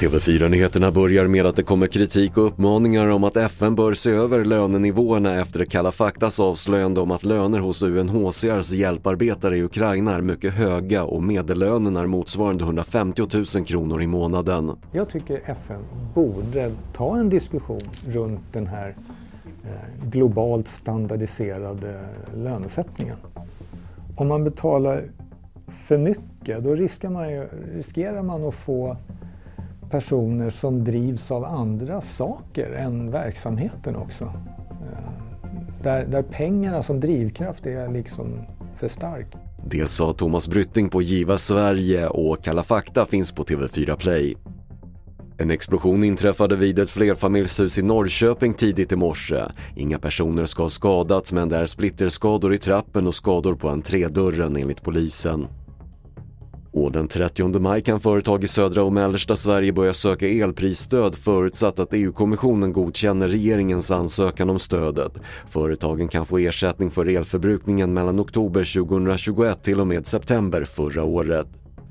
TV4-nyheterna börjar med att det kommer kritik och uppmaningar om att FN bör se över lönenivåerna efter Kalla faktas avslöjande om att löner hos UNHCRs hjälparbetare i Ukraina är mycket höga och medellönen är motsvarande 150 000 kronor i månaden. Jag tycker FN borde ta en diskussion runt den här eh, globalt standardiserade lönesättningen. Om man betalar för mycket då riskerar man, ju, riskerar man att få personer som drivs av andra saker än verksamheten också. Eh, där, där pengarna som drivkraft är liksom för stark. Det sa Thomas Brytting på Giva Sverige och Kalla fakta finns på TV4 Play. En explosion inträffade vid ett flerfamiljshus i Norrköping tidigt i morse. Inga personer ska ha skadats men det är splitterskador i trappen och skador på entrédörren enligt polisen. Och den 30 maj kan företag i södra och mellersta Sverige börja söka elprisstöd förutsatt att EU-kommissionen godkänner regeringens ansökan om stödet. Företagen kan få ersättning för elförbrukningen mellan oktober 2021 till och med september förra året.